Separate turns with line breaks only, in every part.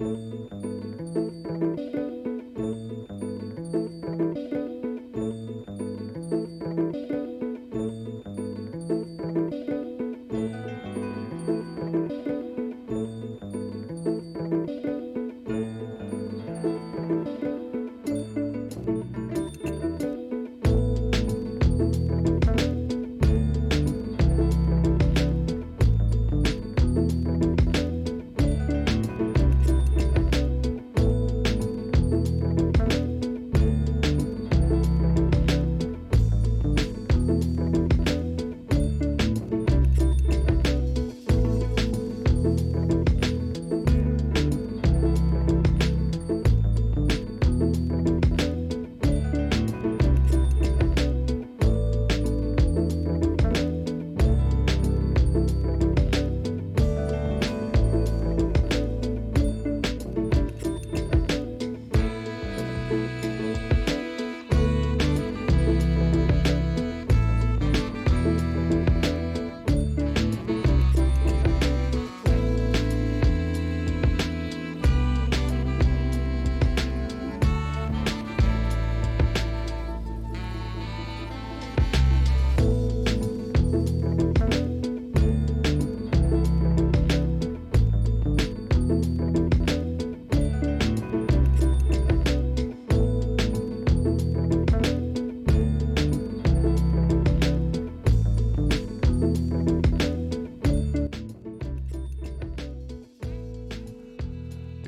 you.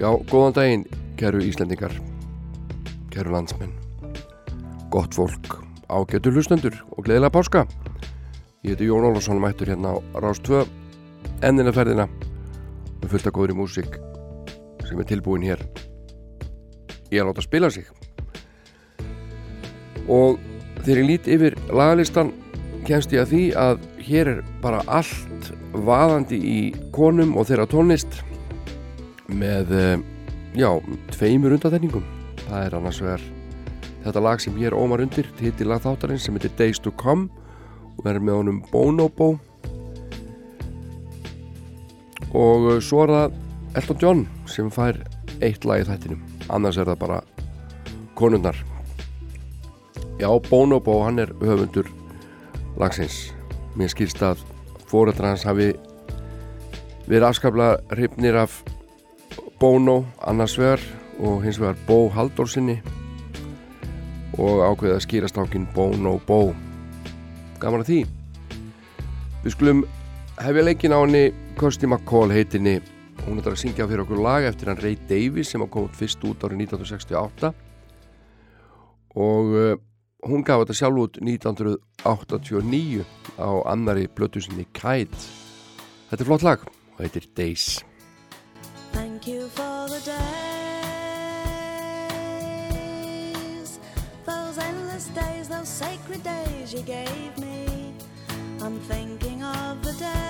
Já, góðan daginn, kæru Íslendingar, kæru landsmenn, gott fólk, ágættu hlustendur og gleðilega páska. Ég heiti Jón Ólafsson, mættur hérna á Rástvö, ennina ferðina, með fullt að góðri músík sem er tilbúin hér í að láta spila sig. Og þegar ég lít yfir lagalistan, kemst ég að því að hér er bara allt vaðandi í konum og þeirra tónlist með eh, já, tveimur undatenningum það er annars vegar þetta lag sem ég er ómar undir titilag þáttarins sem heitir Days to Come og verður með honum Bonobo og eh, svo er það Elton John sem fær eitt lag í þættinum. Annars er það bara konundar já, Bonobo hann er höfundur lagsins. Mér skilst að fórættar hans hafi verið afskaplega hrifnir af Bono annars vegar og hins vegar Bo Haldórsinni og ákveðið að skýra stákin Bono Bo. Gaman að því. Við skulum hefja leikin á henni. Kirsty McCall heitinni. Hún er að syngja fyrir okkur lag eftir hann Ray Davies sem kom fyrst út árið 1968 og uh, hún gaf þetta sjálf út 1989 á annari blötusinni Kite. Þetta er flott lag og heitir Days
Thank you for the days, those endless days, those sacred days you gave me. I'm thinking of the days.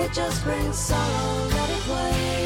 It just brings sorrow. Let it wait.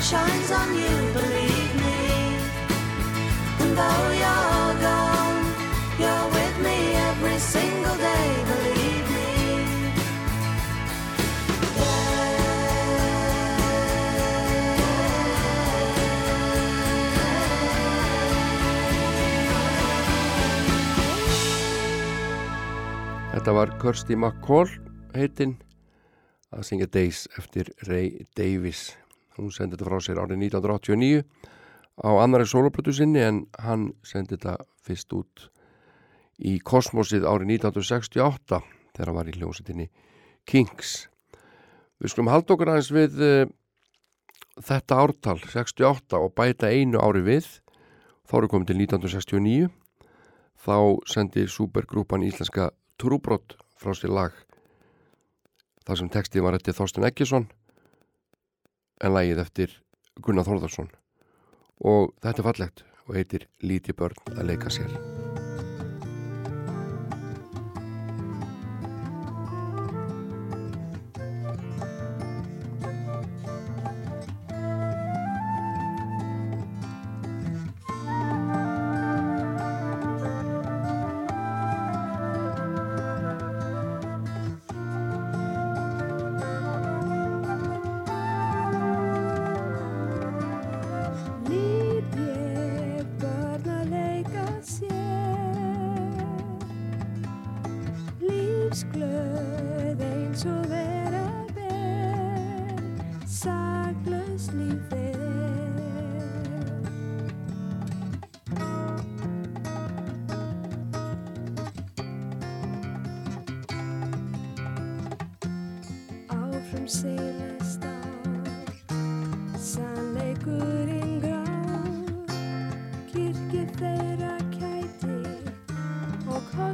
Sun shines on you, believe me. And though you're gone, you're with me every single day, believe me.
Þetta var Kirsty McCall heitinn að syngja Days eftir Ray Davies. Hún sendi þetta frá sér árið 1989 á annari soloplötu sinni en hann sendi þetta fyrst út í kosmosið árið 1968 þegar hann var í hljómsettinni Kings. Við skulum halda okkur aðeins við uh, þetta ártal 68 og bæta einu ári við. Þá eru komið til 1969 þá sendi supergrúpan íslenska Trúbrott frá sér lag. Þar sem textið var eftir Þorsten Eggesson en lagið eftir Gunnar Þórðarsson og þetta er fallegt og heitir Líti börn að leika sér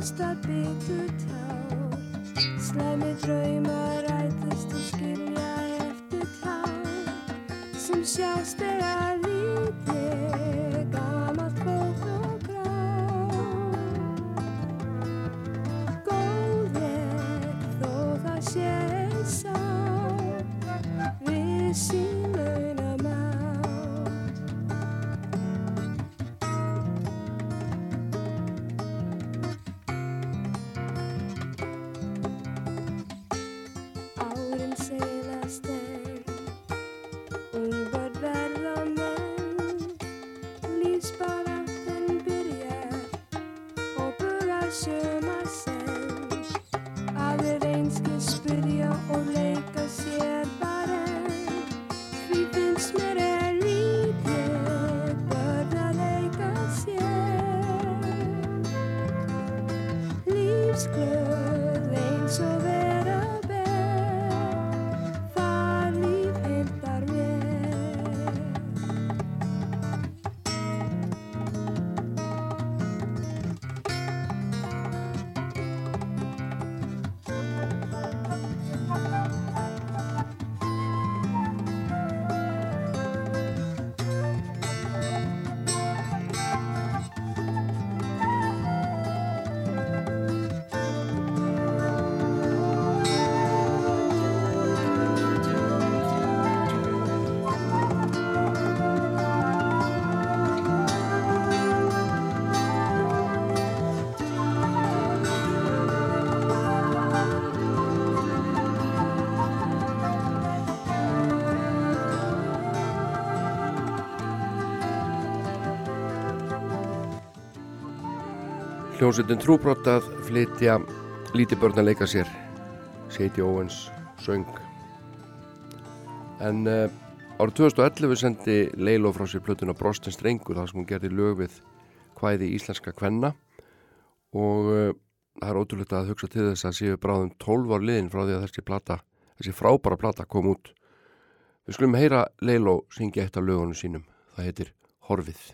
kostar bitur tár Slæmi draumar rætist og skilja eftir tár Sem sjást þegar
Hljómsveitin Trúbrott að flytja Líti börn að leika sér. Seiti Óvens söng. En uh, árið 2011 sendi Leilo frá sér plötuna Brostins Strengur þar sem hún gerði lög við hvæði íslenska kvenna. Og uh, það er ótrúlega að hugsa til þess að séu bráðum 12 ár liðin frá því að þessi plata þessi frábæra plata kom út. Við skulum heyra Leilo syngja eitt af lögunum sínum. Það heitir Horfið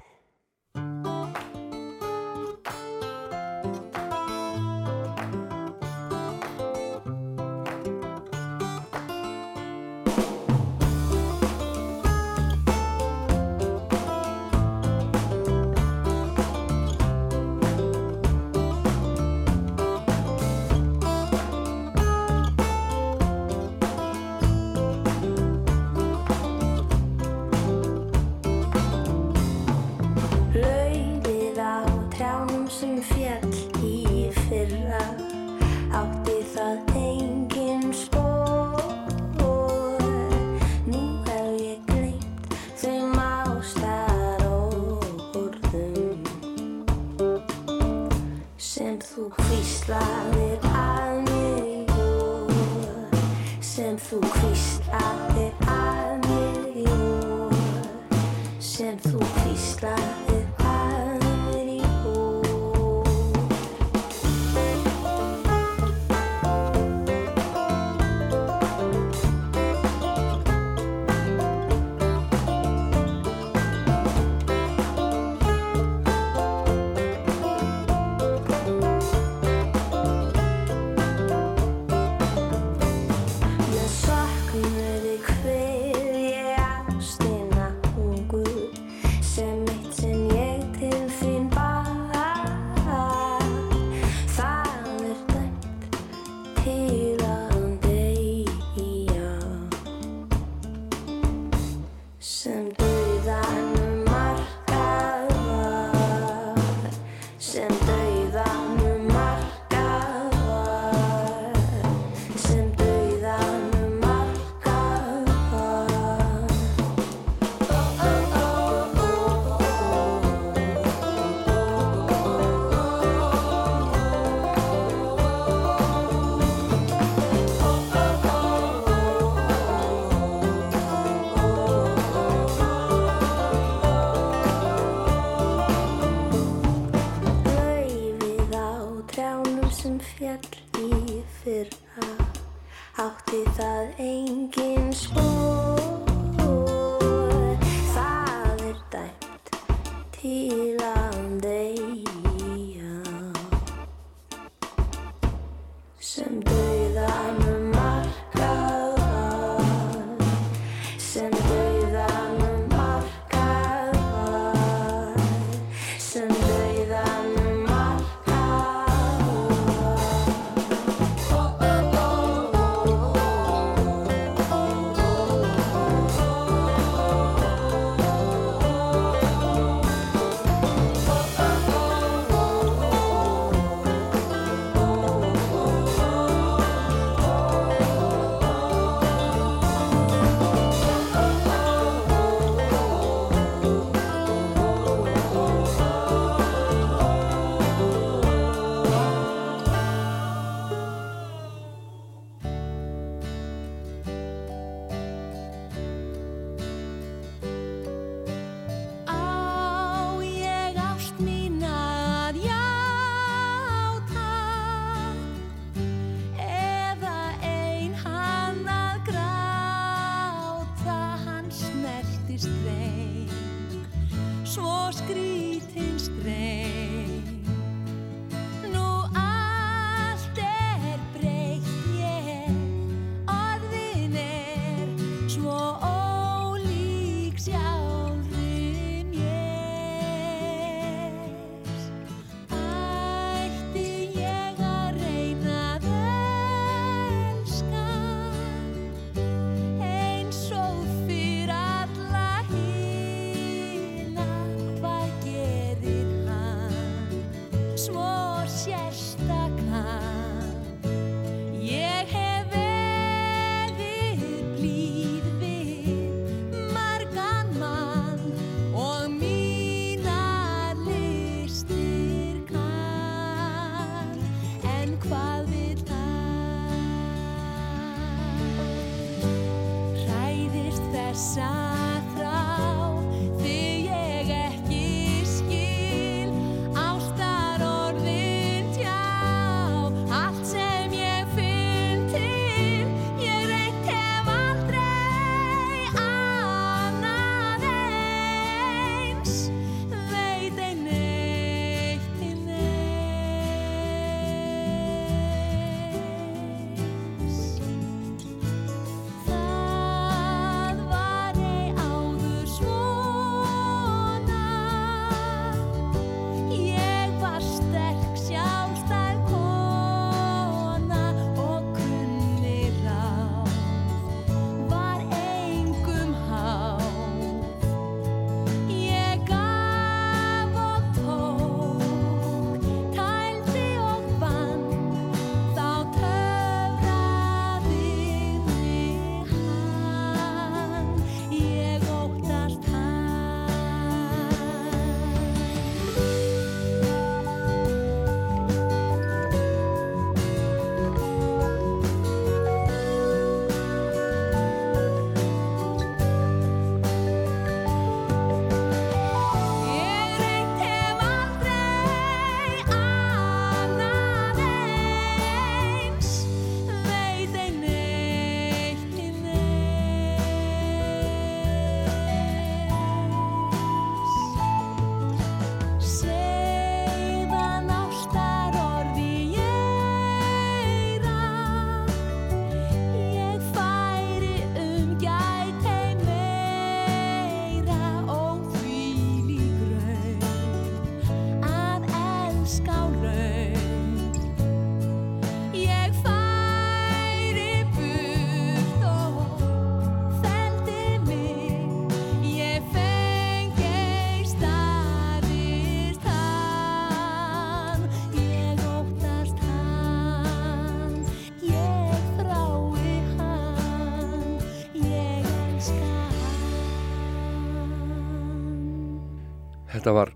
Þetta var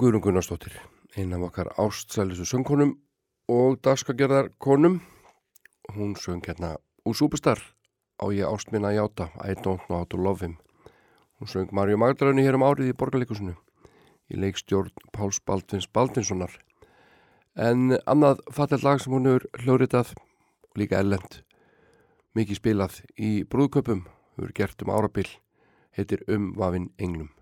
Guðrún Gunnarsdóttir, einn af okkar ástsælisu söngkonum og dagskagerðar konum. Hún söng hérna úr Superstar á ég ást minna að játa, I don't know how to love him. Hún söng Marju Magdalöfni hér um árið í borgarleikusinu í leikstjórn Páls Baldvins Baldvinssonar. En annað fattill lag sem hún hefur hljóritað líka ellend, mikið spilað í brúðköpum, hefur gert um árabil, heitir Um vafinn englum.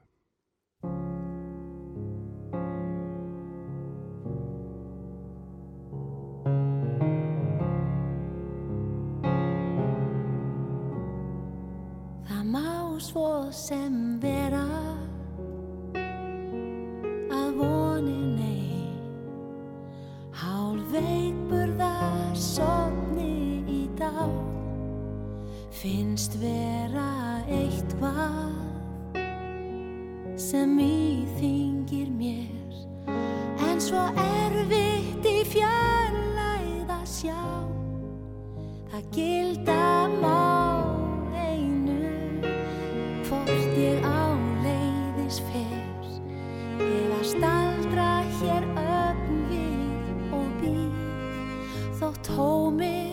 Svo sem vera. Að vonin ei Hálf veikburða sopni í dag. Finnst vera eitthvað sem íþingir mér. En svo erfitt í fjarlæð að sjá. Það gilda má Eða staldra hér öfn við og býð Þó tómið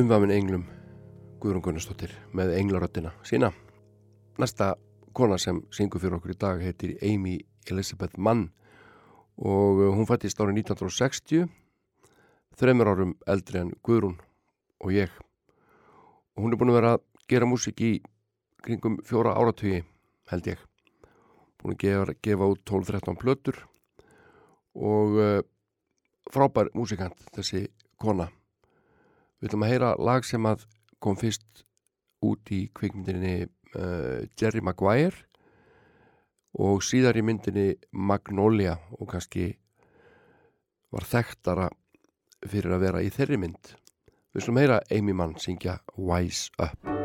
umvafin englum Guðrún Gunnarsdóttir með englaröttina sína. Næsta kona sem syngur fyrir okkur í dag heitir Amy Elizabeth Mann og uh, hún fættist árið 1960 þreymur árum eldri en Guðrún og ég. Og hún er búin að vera að gera músik í kringum fjóra áratugi held ég. Búin að gefa, gefa út 12-13 plötur og uh, frábær músikant þessi kona við ætlum að heyra lag sem að kom fyrst út í kvikmyndinni uh, Jerry Maguire og síðar í myndinni Magnolia og kannski var þekktara fyrir að vera í þeirri mynd. Við slum heyra Amy Mann syngja Wise Up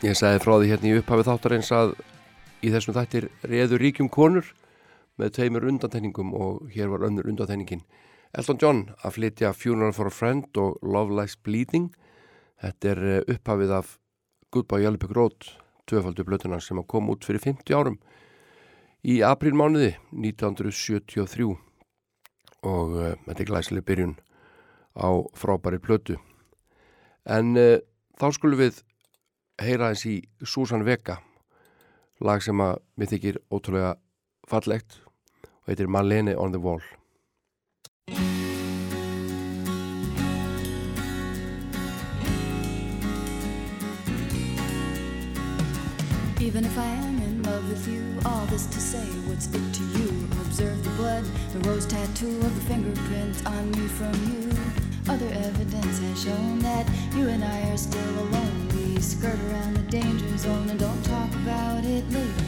Ég sagði frá því hérna í upphafi þáttarins að í þessum þættir reður ríkjum konur með tveimur undantenningum og hér var önnur undantenningin. Elton John að flytja Funeral for a Friend og Love Lies Bleeding. Þetta er eh, upphafið af Goodbye Yellowback Road, tvöfaldu blötuna sem kom út fyrir 50 árum í aprílmánuði 1973 og uh, þetta er glæsileg byrjun á frábæri plötu. En uh, þá skulum við heyra eins í Susan Vega lag sem að mér þykir ótrúlega fallegt og heitir Marlene on the Wall
Even if I am in love with you, all this to say, what's it to you? Observe the blood, the rose tattoo of the fingerprint on me from you. Other evidence has shown that you and I are still alone. We skirt around the danger zone and don't talk about it later.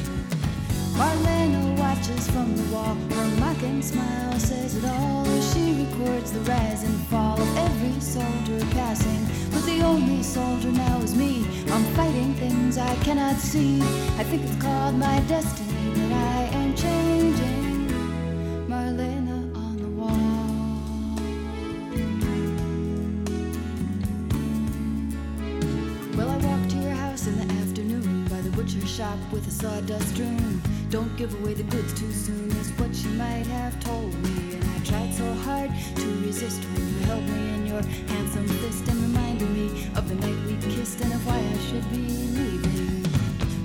Marlena watches from the wall. Her mocking smile says it all she records the rise and fall of every soldier passing. But the only soldier now is me. I'm fighting things I cannot see. I think it's called my destiny shop with a sawdust room. Don't give away the goods too soon, is what she might have told me. And I tried so hard to resist when you held me in your handsome fist and reminded me of the night we kissed and of why I should be leaving.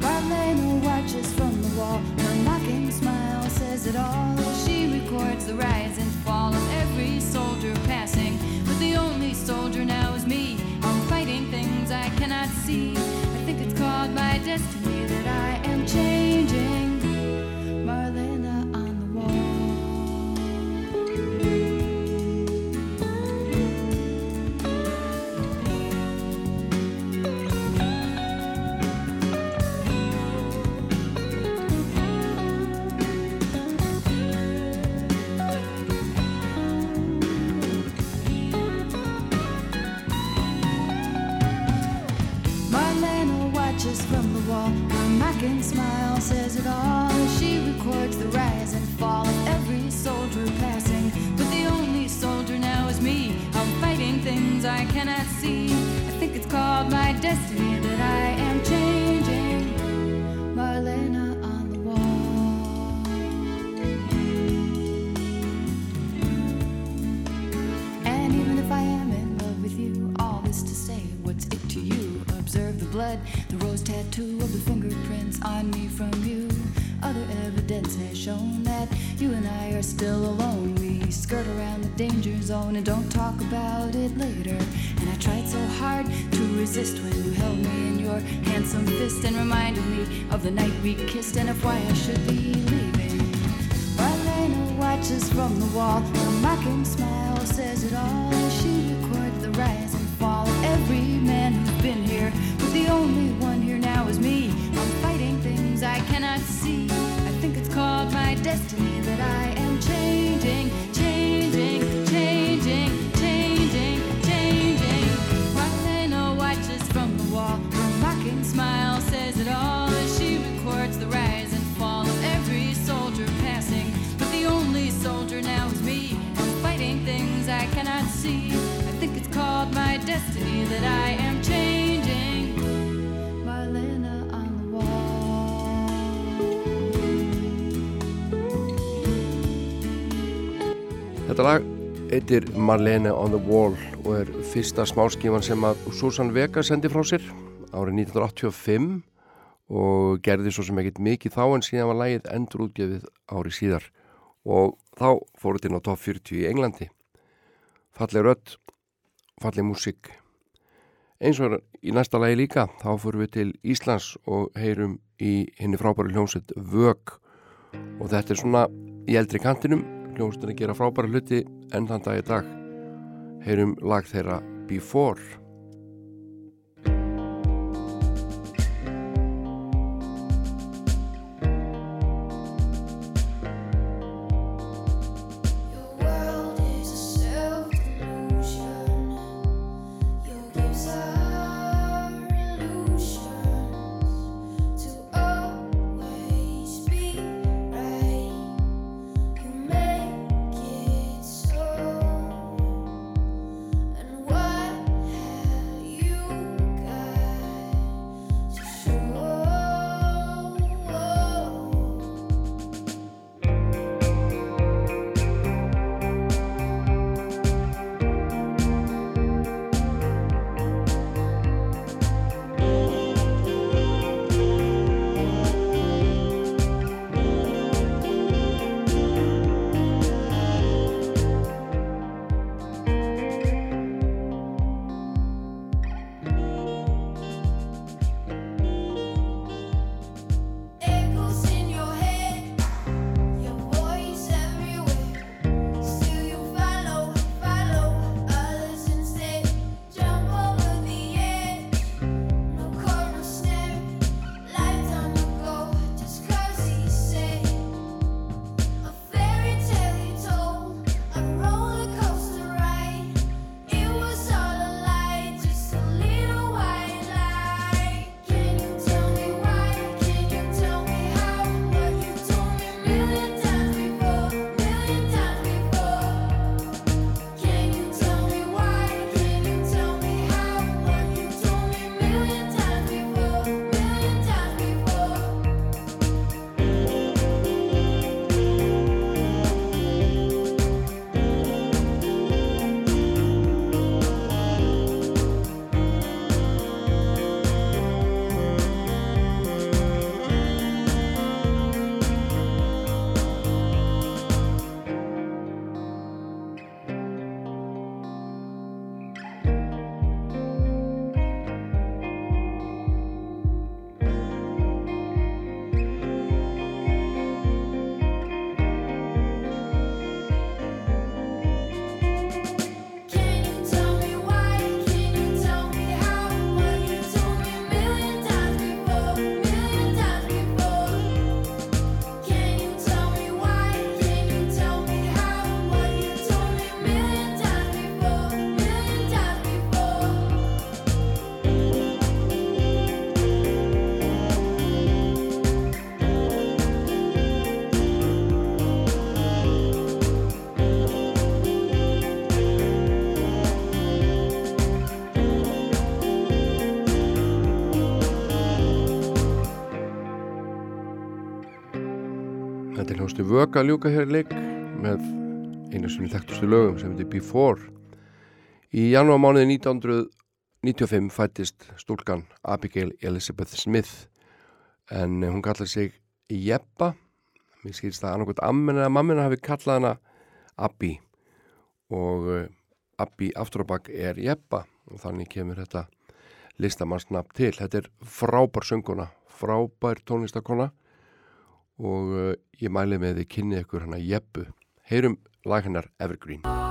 Marlena watches from the wall, her mocking smile says it all. She records the rise and fall of every soldier passing. But the only soldier now is me. I'm fighting things I cannot see. My destiny that I am changing. Destiny that I am changing. Marlena on the wall. And even if I am in love with you, all this to say, what's it to you? Observe the blood, the rose tattoo of the fingerprints on me from you. Other evidence has shown that you and I are still alone. We skirt around the danger zone and don't talk about it later. And I tried so hard to resist when you held me in your handsome fist and reminded me of the night we kissed and of why I should be leaving. Marlena watches from the wall. Her mocking smile says it all. Destiny
Þetta lag. Heitir Marlene on the Wall og er fyrsta smáskífan sem að Susan Vega sendi frá sér árið 1985 og gerði svo sem ekkert mikið þá en síðan var lagið endur útgefið árið síðar. Og þá fóruð þetta inn á top 40 í Englandi. Falleg rödd falleg músík. Eins og í næsta lagi líka þá fórum við til Íslands og heyrum í henni frábæri hljómsveit Vög. Og þetta er svona í eldri kantinum hljómsveitin að gera frábæri hluti enn þann dag í dag. Heyrum lag þeirra Before vöka að ljúka hér leik með einu sinni þekktustu lögum sem heitir Before. Í janúarmánuði 1995 fættist stúlkan Abigail Elizabeth Smith en hún kallar sig Jeppa. Mér skilst það annarkvæmt ammin eða mammina hafi kallað hana Abbi og uh, Abbi aftur á bak er Jeppa og þannig kemur þetta listamannsnafn til. Þetta er frábær sönguna, frábær tónlistakona og uh, ég mæli með þið kynni ykkur hana Jeppu. Heyrum lag hennar Evergreen.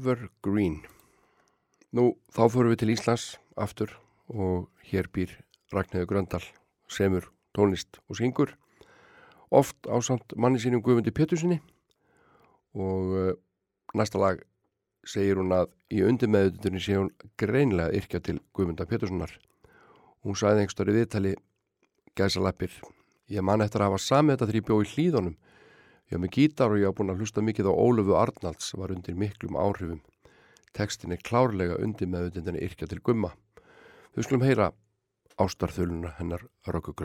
Evergreen.
Nú, þá förum við til Íslands aftur og hér býr Ragnhildur Gröndal, semur tónlist og syngur, oft ásamt manni sínum Guðmundi Pétursinni og uh, næsta lag segir hún að í undirmeðutunni sé hún greinlega yrkja til Guðmunda Péturssonar. Hún sagði einhverstari viðtali gæsalappir, ég man eftir að hafa samið þetta þegar ég bjó í hlýðunum Ég haf með gítar og ég haf búin að hlusta mikið á Ólöfu Arnalds var undir miklum áhrifum. Tekstin er klárlega undir meðutindinni yrkja til gumma. Við skulum heyra ástarþöluna hennar Röggu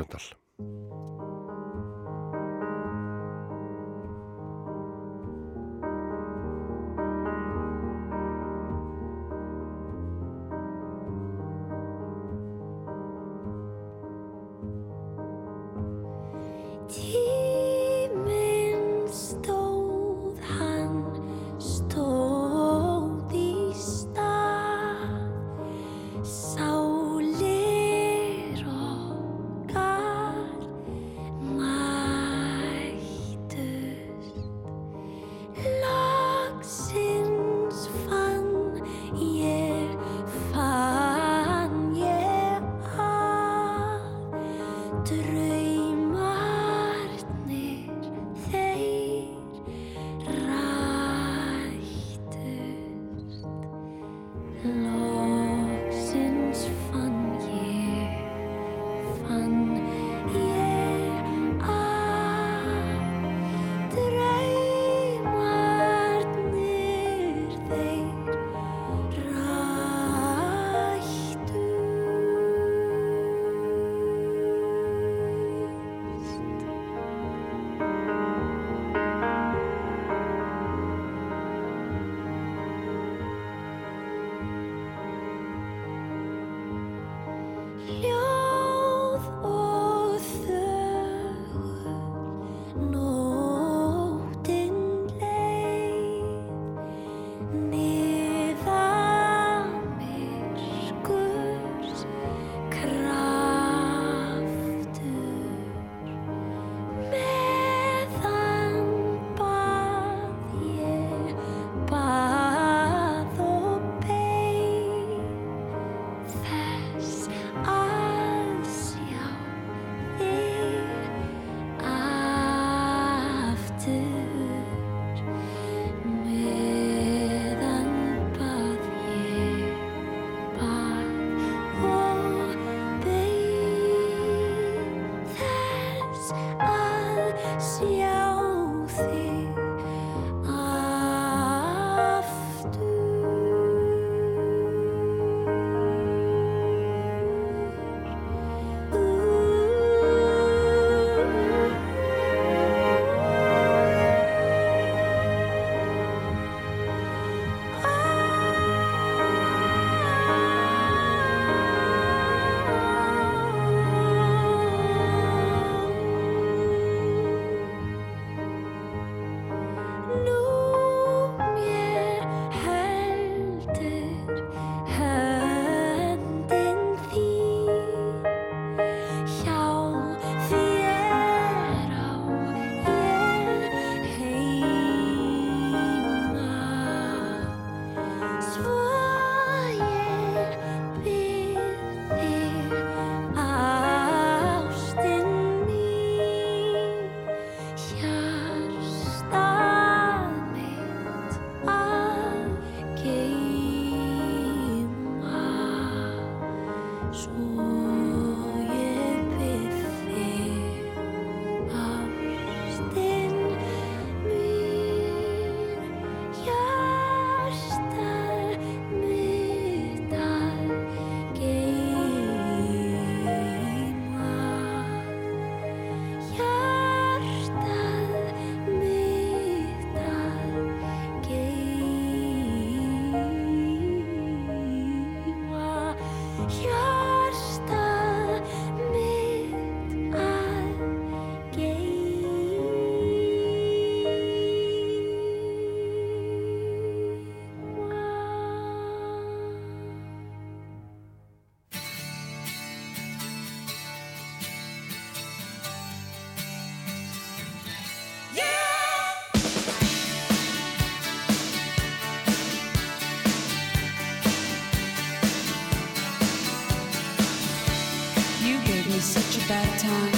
bad time.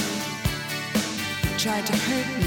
Tried to hurt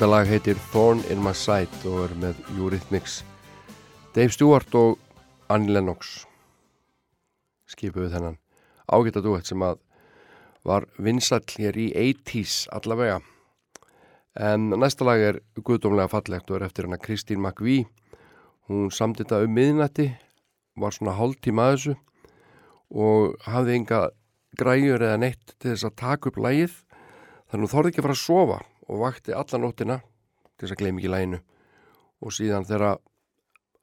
Þetta lag heitir Thorn in my side og er með Eurythmics Dave Stewart og Annie Lennox. Skipuðu þennan. Ágæta duett sem að var vinsall hér í 80s allavega. En næsta lag er guðdómlega fallegt og er eftir hana Kristín McVie. Hún samdi þetta um miðnætti var svona hálftíma að þessu og hafði enga græjur eða neitt til þess að taka upp lagið. Þannig að hún þorði ekki að fara að sofa og vakti alla nóttina til þess að gleymi ekki læginu. Og síðan þegar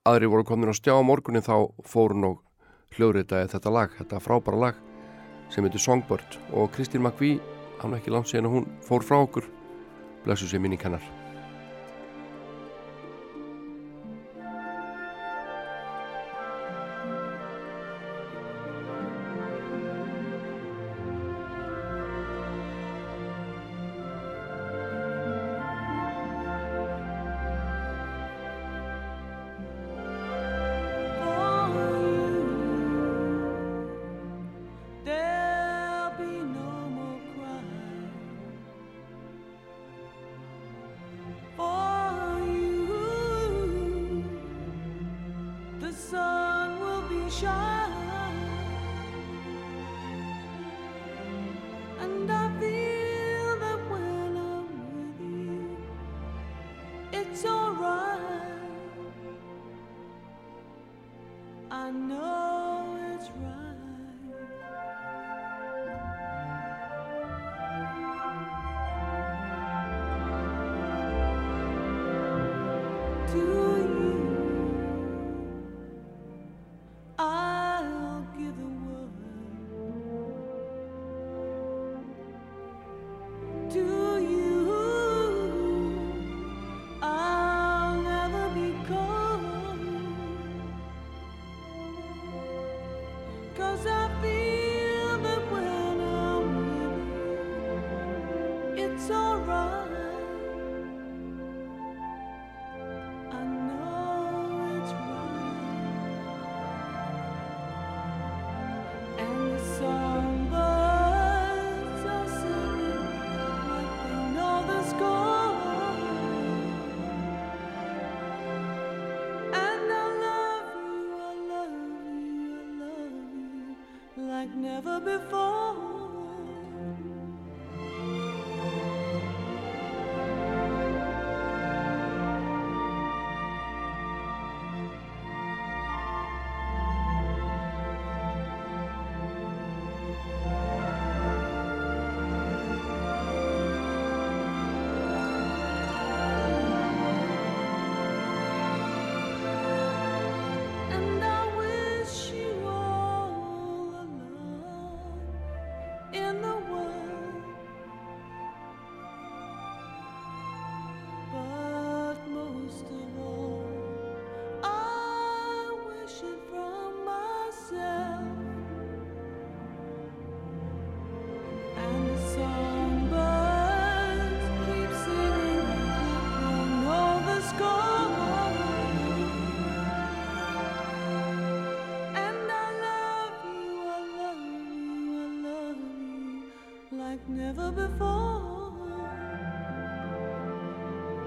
aðri voru komin að stjá á morgunin þá fór hún og hljóðritaði þetta lag, þetta frábæra lag sem heitir Songbird. Og Kristín McVie, hann var ekki langt síðan að hún fór frá okkur. Blessu sér minni kannar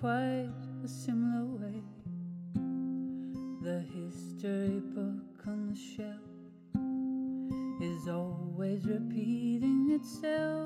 quite a similar way. The history book on the shelf is always repeating itself.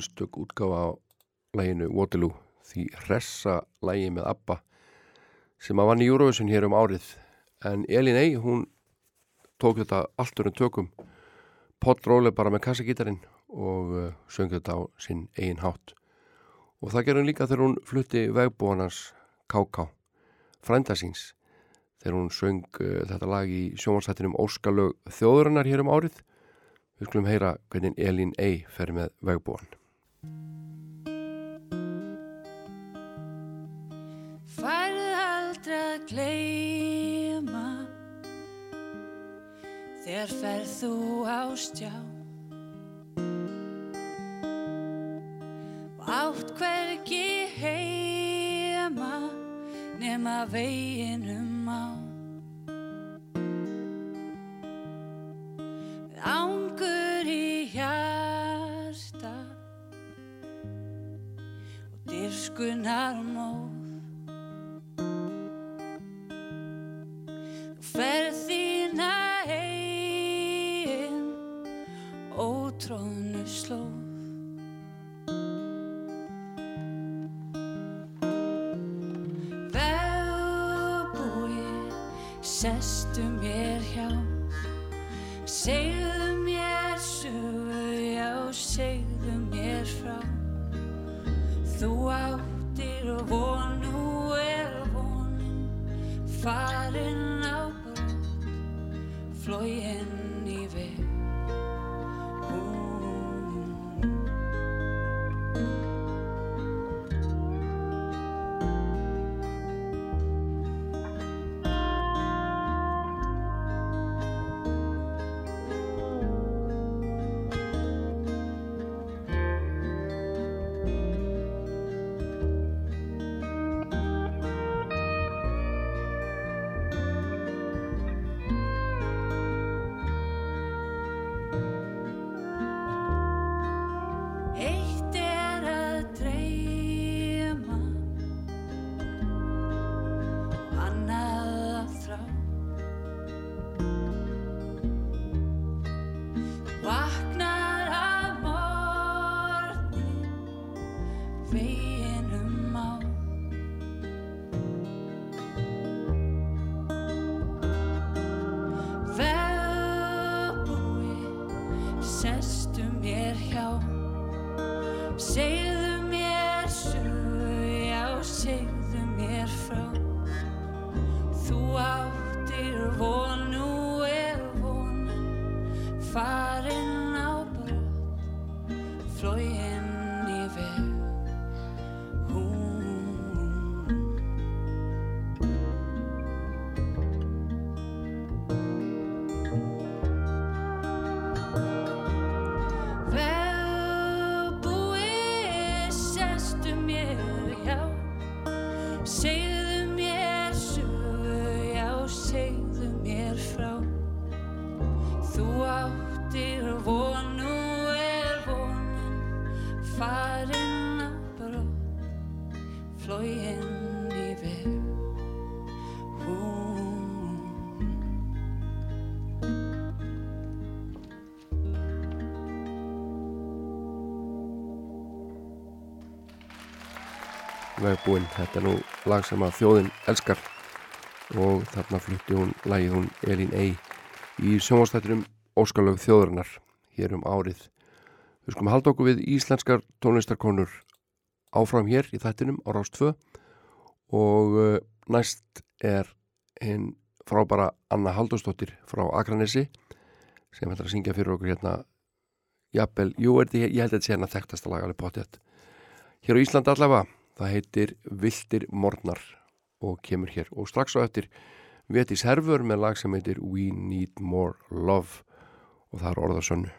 Einstök útgáfa á læginu Waterloo því hressa lægi með ABBA sem að vann í Eurovision hér um árið en Elin Ey, hún tók þetta allt um tökum Pott Róle bara með kassagítarinn og uh, söng þetta á sinn eigin hátt og það gerði hún líka þegar hún flutti vegbúanans K.K. frænda síns þegar hún söng uh, þetta lag í sjónvarsættinum Óskalög þjóðurinnar hér um árið Við skulum heyra hvernig Elín Ey fer með vegbúan.
Færðu aldrei að gleyma Þegar ferð þú á stjá. Og átt hvergi heima Nema veginum á. Með Og dyrfskunar móð Þú ferð
Vegbúin, þetta er nú lag sem að þjóðin elskar. Og þarna flutti hún lagið hún Elín Ey í sjónvastættinum Óskalög þjóðurinnar hér um árið. Við skulum halda okkur við íslenskar tónlistarkonur áfram hér í þættinum á Rás 2 og uh, næst er hinn frábara Anna Halldórsdóttir frá Akranesi sem ætlar að syngja fyrir okkur hérna. Jafnvel, jú, er þetta, ég held að þetta sé hérna þekktasta lag alveg potið hér á Íslandi allavega, það heitir Viltir Mornar og kemur hér. Og strax á eftir Vetis Herfur með lag sem heitir We Need More Love. Og það er orðasönnu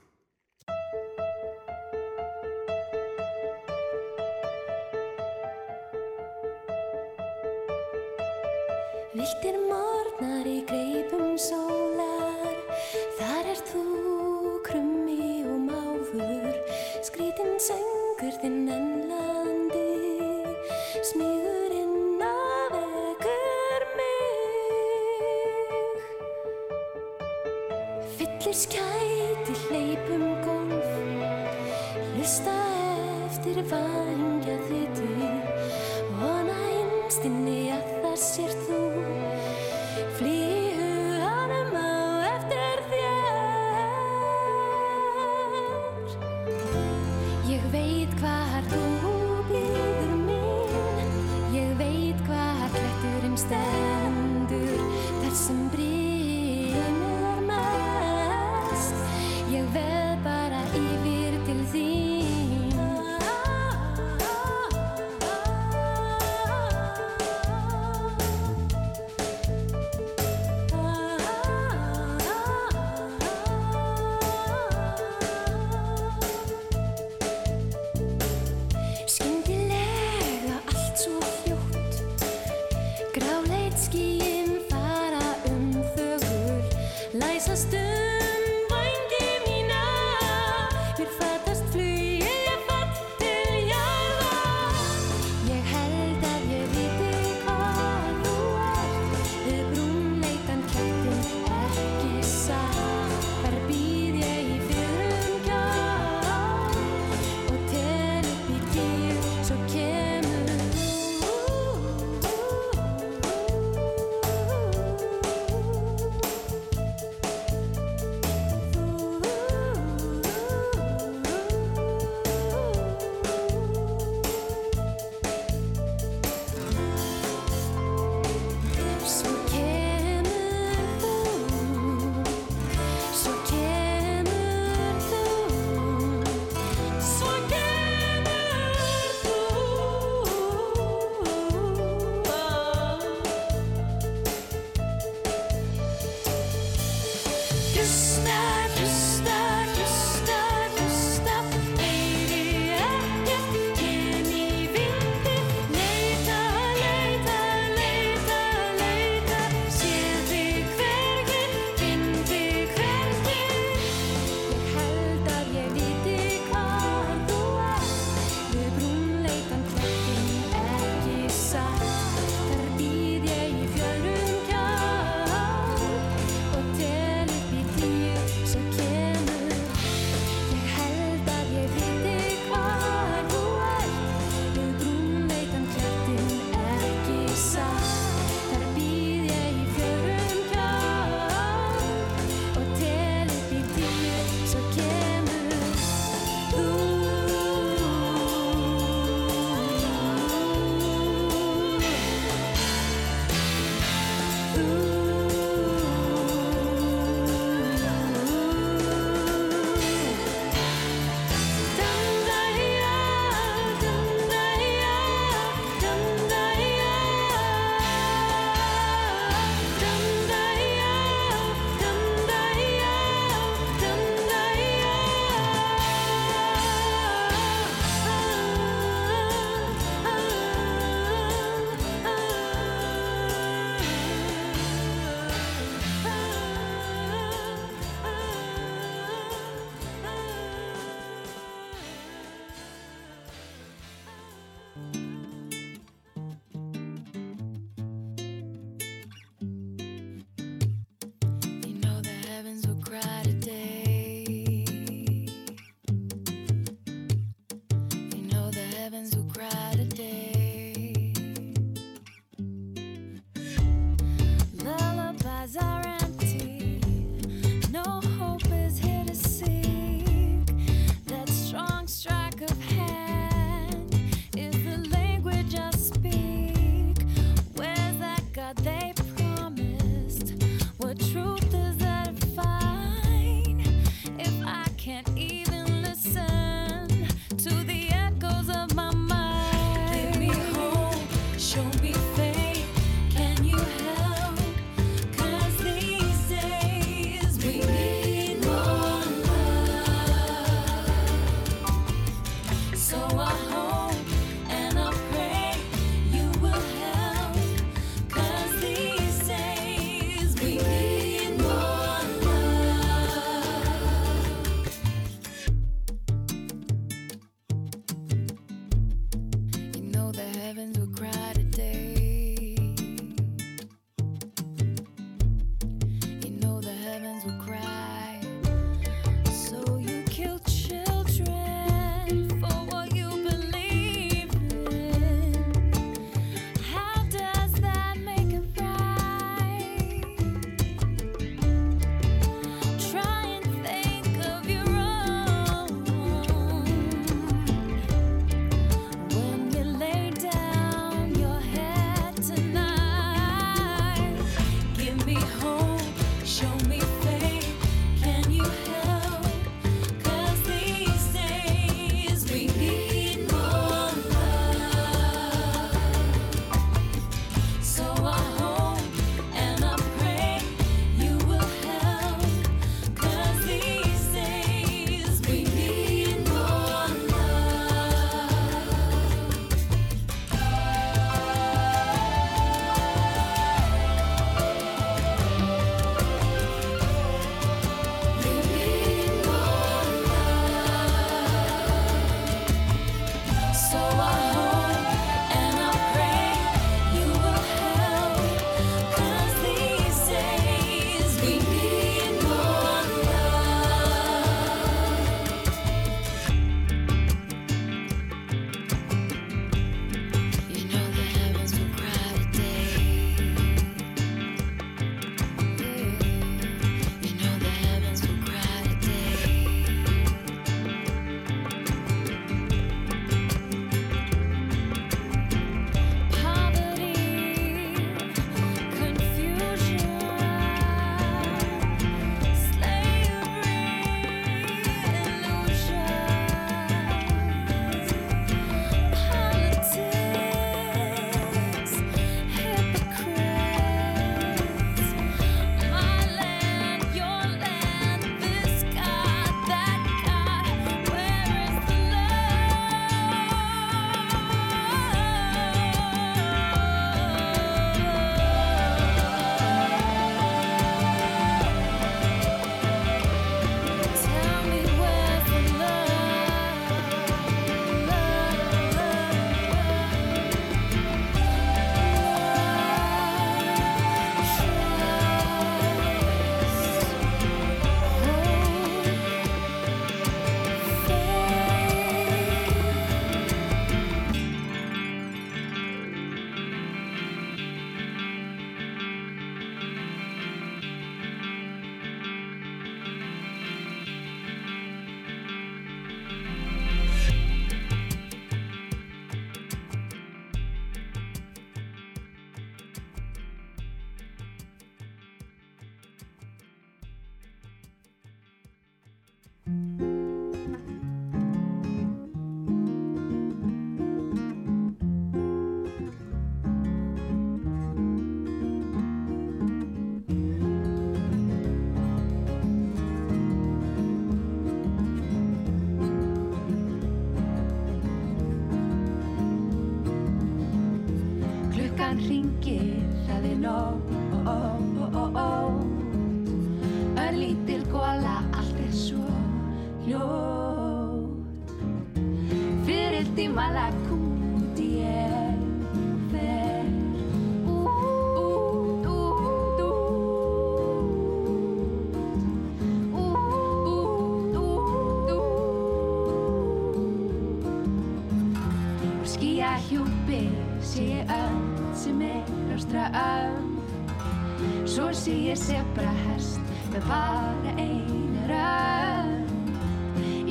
Svo sé ég
sefra hest með bara einu rönd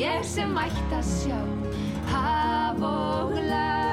Ég sem ætti að sjá haf og
lag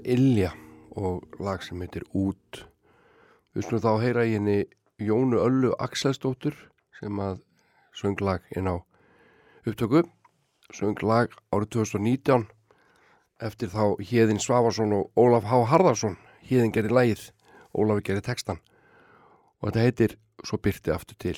var Ilja og lag sem heitir Út. Við slúðum þá að heyra í henni Jónu Öllu Axelsdóttur sem að söng lag inn á upptöku. Söng lag árið 2019 eftir þá Híðin Svavarsson og Ólaf H. Harðarsson. Híðin gerir lægið, Ólaf gerir textan og þetta heitir Svo byrti aftur til.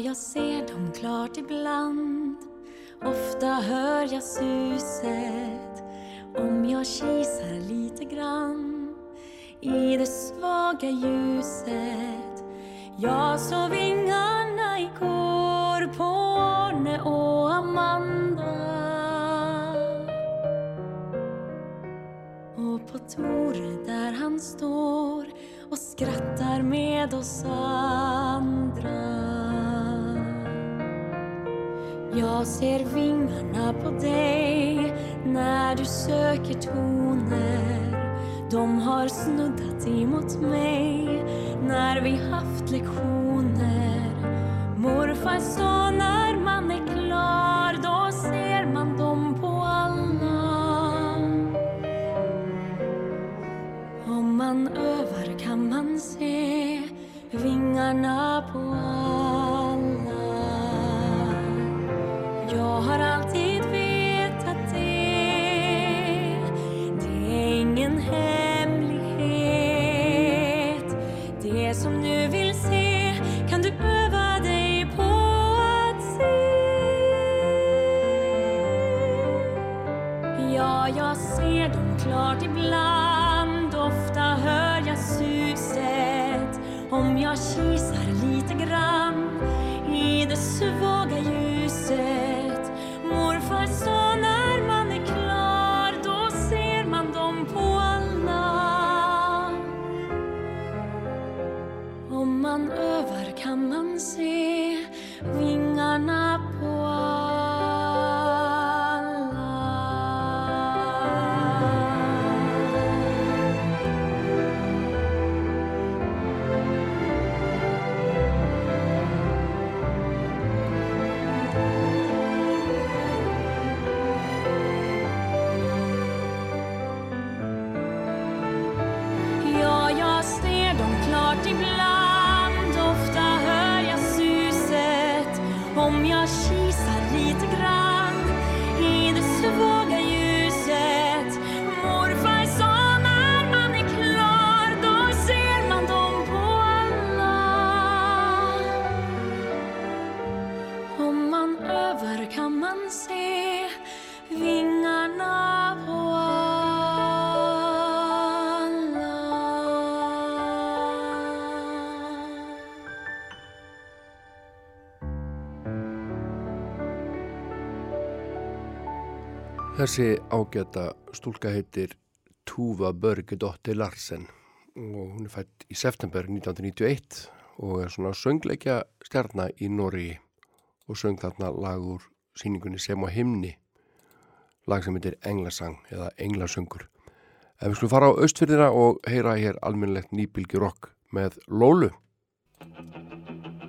jag ser dem klart ibland. Ofta hör jag suset om jag kisar lite grann. I det svaga ljuset Jag såg vingarna igår på Arne och Amanda. Och på Tore där han står och skrattar med oss. ser vingarna på dig när du söker toner. De har snuddat emot mig när vi haft lektioner. Morfar sa
Þessi ágæta stúlka heitir Tuva Börgedóttir Larsen og hún er fætt í september 1991 og er svona söngleikja stjarnar í Nóri og söng þarna lagur síningunni sem á himni lag sem heitir Englasang eða Englasöngur. En við skulum fara á austfyrðina og heyra hér alminlegt nýbylgi rock með Lólu.
Música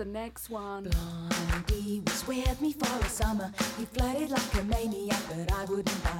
the next one. Blondie was with me for a summer. He flirted like a maniac, but I wouldn't bite.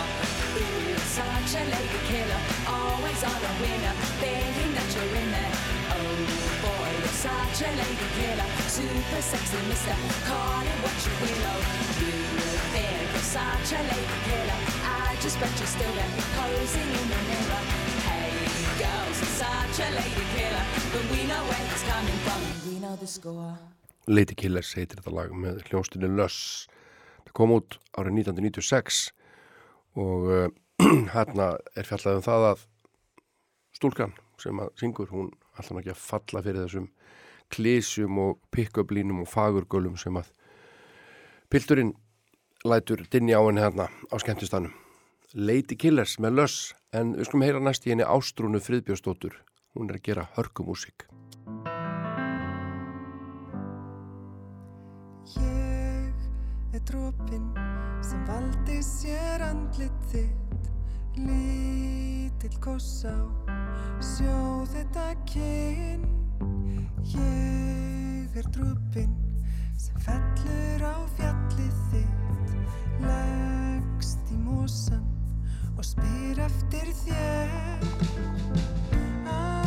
You're such a lady killer, always on a winner, thinking that you're in there. Oh boy, you're such a lady killer, super sexy mister, call it what you will. Oh, you think you're such a lady killer, I just bet you're still there, posing in the mirror. Hey girls, you're such a lady killer, but we know where it's coming from, we know the score.
Lady Killers heitir þetta lag með hljónstunni Löss. Það kom út árið 1996 og uh, hérna er fjallað um það að stúlkan sem að syngur, hún alltaf ekki að falla fyrir þessum klísjum og pick-up línum og fagurgölum sem að pilturinn lætur dinni á henni hérna á skemmtistanum. Lady Killers með Löss en við skulum heyra næst í henni Ástrúnu Friðbjörnsdóttur. Hún er að gera hörkumúsík.
Ég er dropinn sem valdi sér andlit þitt Lítill koss á sjó þetta kyn Ég er dropinn sem fellur á fjallið þitt Leggst í mosan og spyr eftir þér. Ah,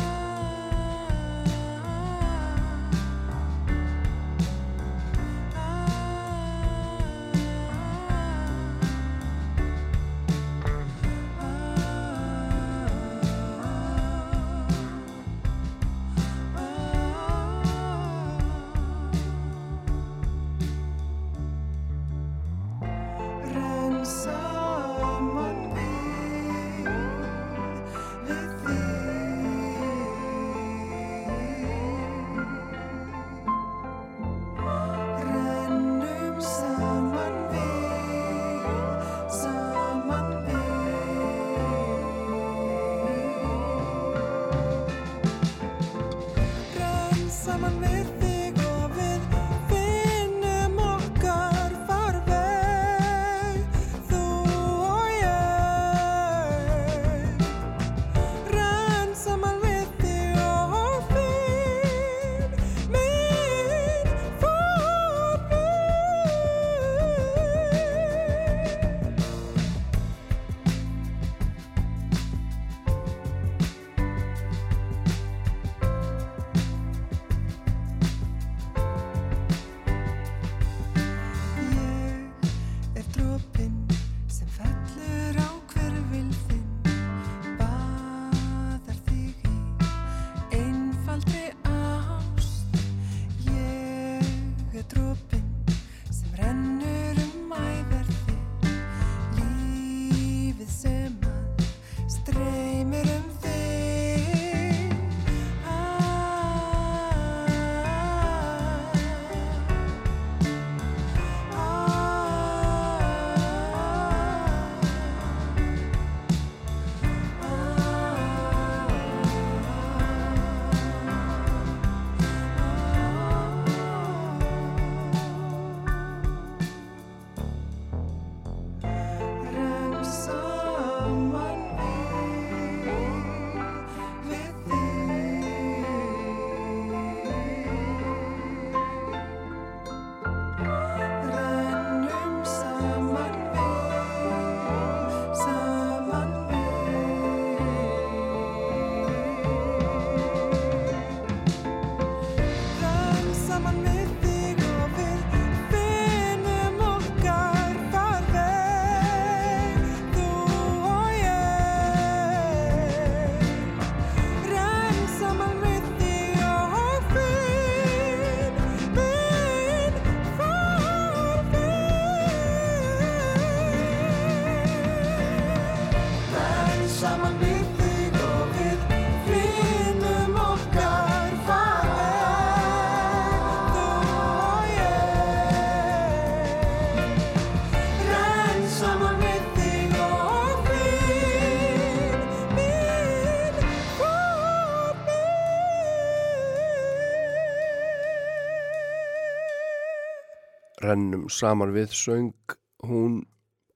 rennum saman við söng hún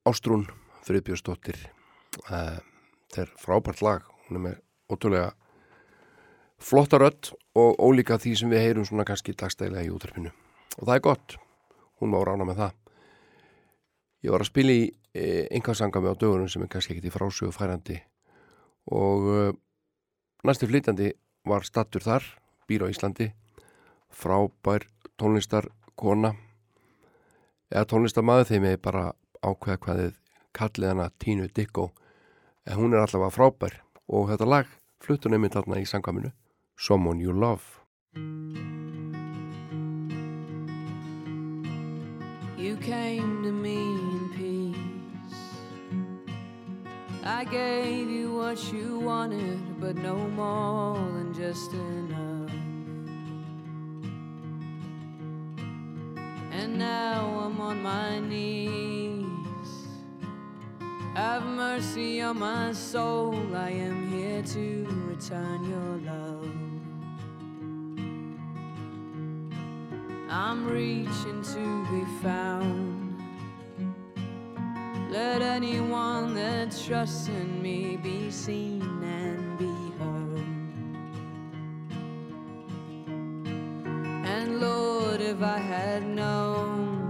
Ástrún Friðbjörnsdóttir. Uh, þetta er frábært lag. Hún er með ótrúlega flotta rödd og ólíka því sem við heyrum svona kannski dagstælega í útverfinu og það er gott, hún má rána með það. Ég var að spila í e, einhversanga með á dögunum sem er kannski ekkit í frásögu færandi. Og e, næsti flytjandi var stattur þar, býr á Íslandi. Frábær tónlistarkona eða tónlistarmaður þeim er bara ákveða hvað þið kallið hana Tínu Dikko en hún er allavega frábær og þetta lag fluttur nefnir þarna í sangaminu Someone You Love
You came to me in peace. I gave you what you wanted, but no more than just enough. And now I'm on my knees. Have mercy on my soul. I am here to return your love. I'm reaching to be found. Let anyone that trusts in me be seen and had known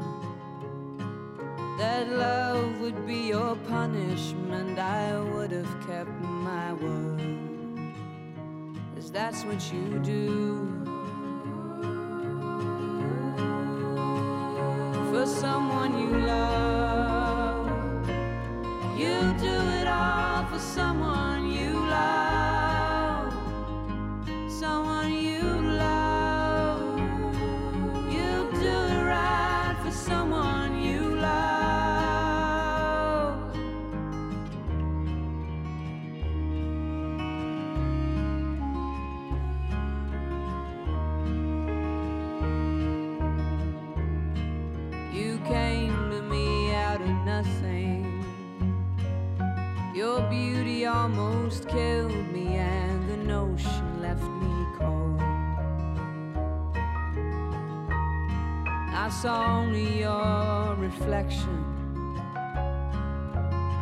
that love would be your punishment, I would have kept my word. Cause that's what you do. for someone you love.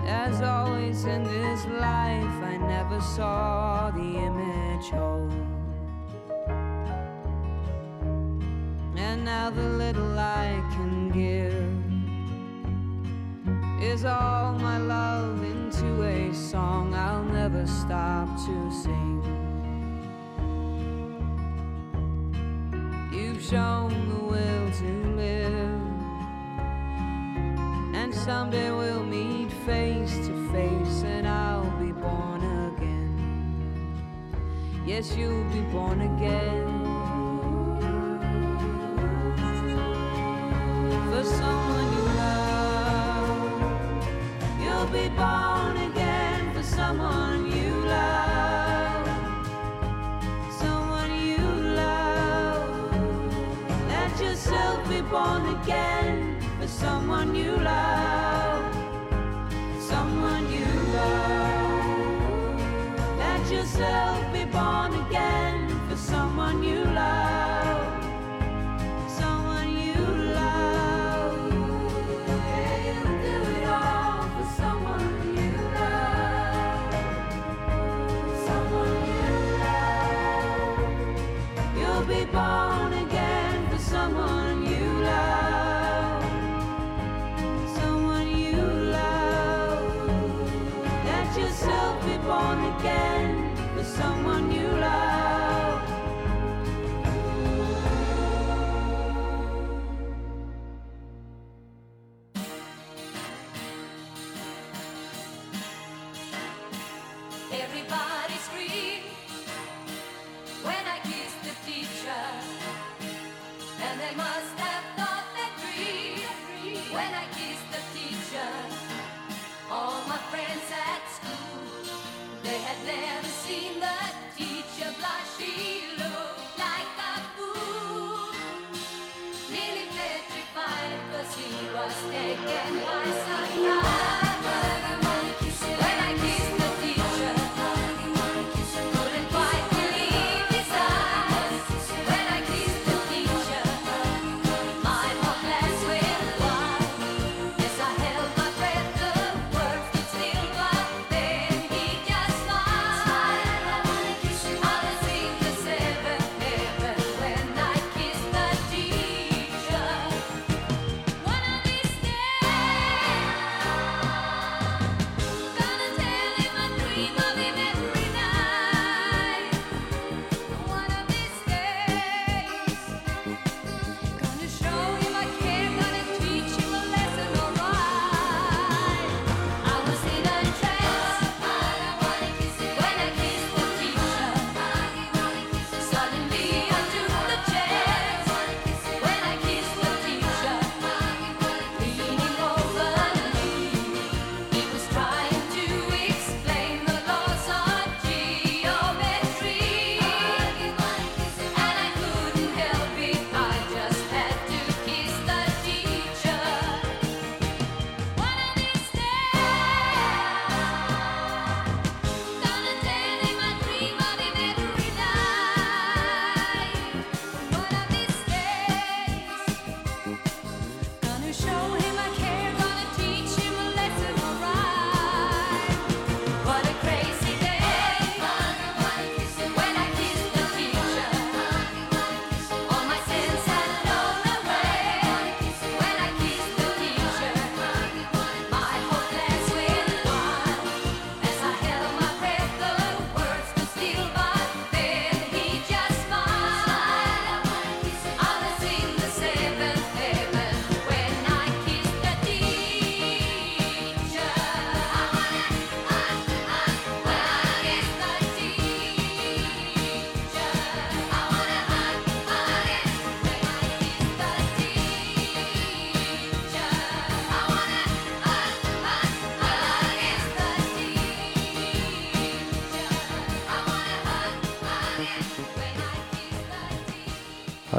As always in this life, I never saw the image whole. And now the little I can give is all my love into a song I'll never stop to sing. You've shown someday we'll meet face to face, and I'll be born again. Yes, you'll be born again. for someone you love. You'll be born again for someone you love. Someone you love. Let yourself be born again for someone you love.
de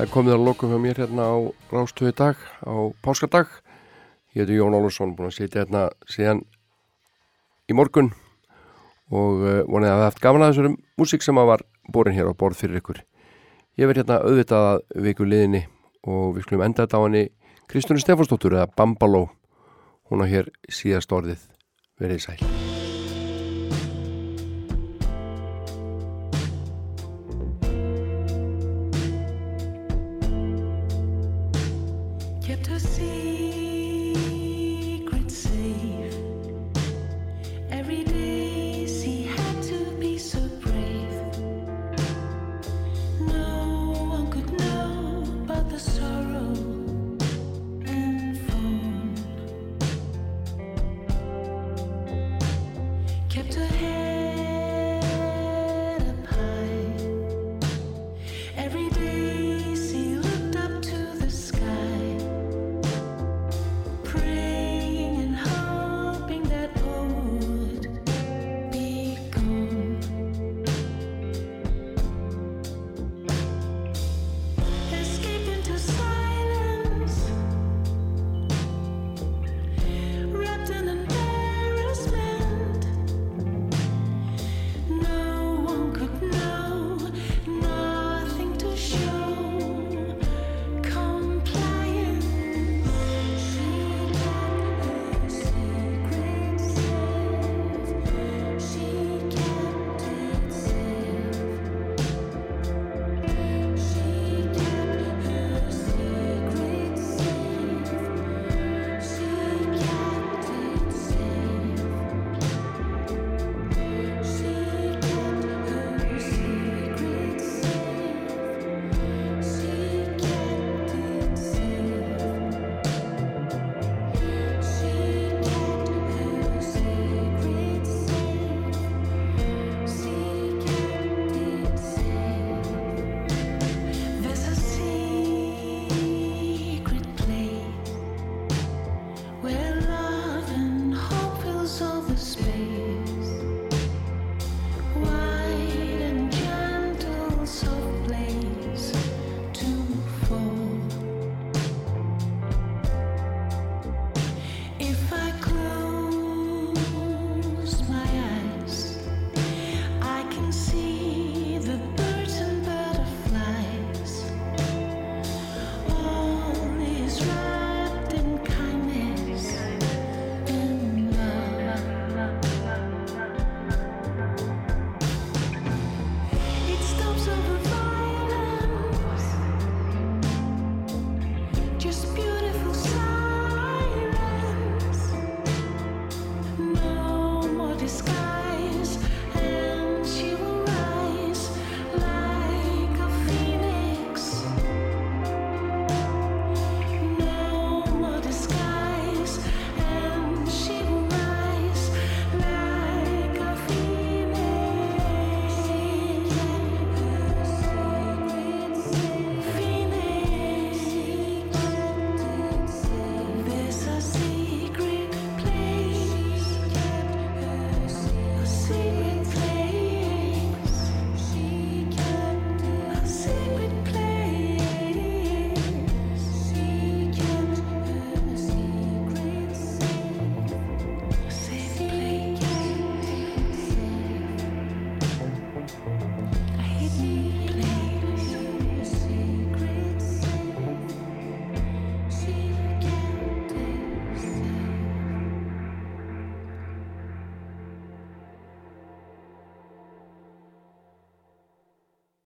er komið að lokum hjá mér hérna á Rástöðu dag, á Páskadag. Ég heiti Jón Ólusson, búin að sitja hérna síðan í morgun og uh, vonið að það haft gaman að þessari músík sem að var borin hér á borð fyrir ykkur. Ég verð hérna auðvitað að viku liðinni og við skulum enda þetta á henni Kristúni Stefansdóttur eða Bambaló. Hún á hér síðast orðið verið sæl.
Kept her